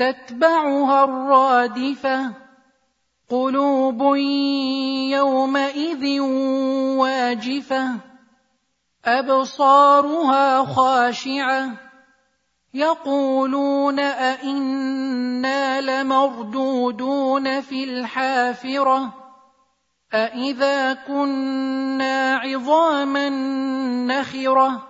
تتبعها الرادفة قلوب يومئذ واجفة أبصارها خاشعة يقولون أئنا لمردودون في الحافرة أإذا كنا عظاما نخرة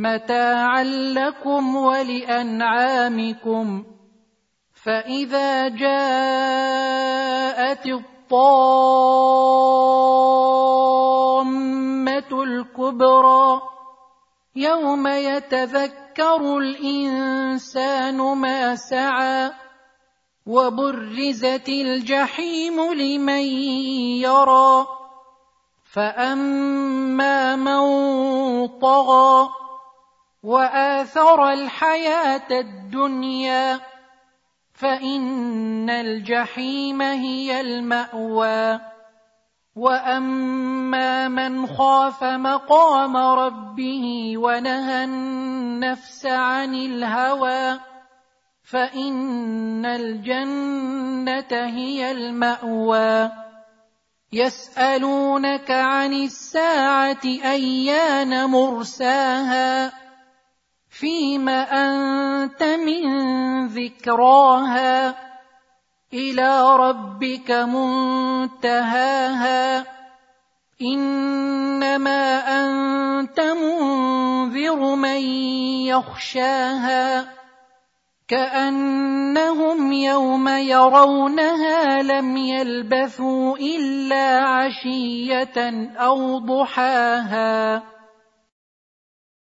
متاعا لكم ولأنعامكم فإذا جاءت الطامة الكبرى يوم يتذكر الإنسان ما سعى وبرزت الجحيم لمن يرى فأما من طغى وآثر الحياة الدنيا فإن الجحيم هي المأوى. وأما من خاف مقام ربه ونهى النفس عن الهوى فإن الجنة هي المأوى. يسألونك عن الساعة أيان مرساها؟ فيم أنت من ذكراها إلى ربك منتهاها إنما أنت منذر من يخشاها كأنهم يوم يرونها لم يلبثوا إلا عشية أو ضحاها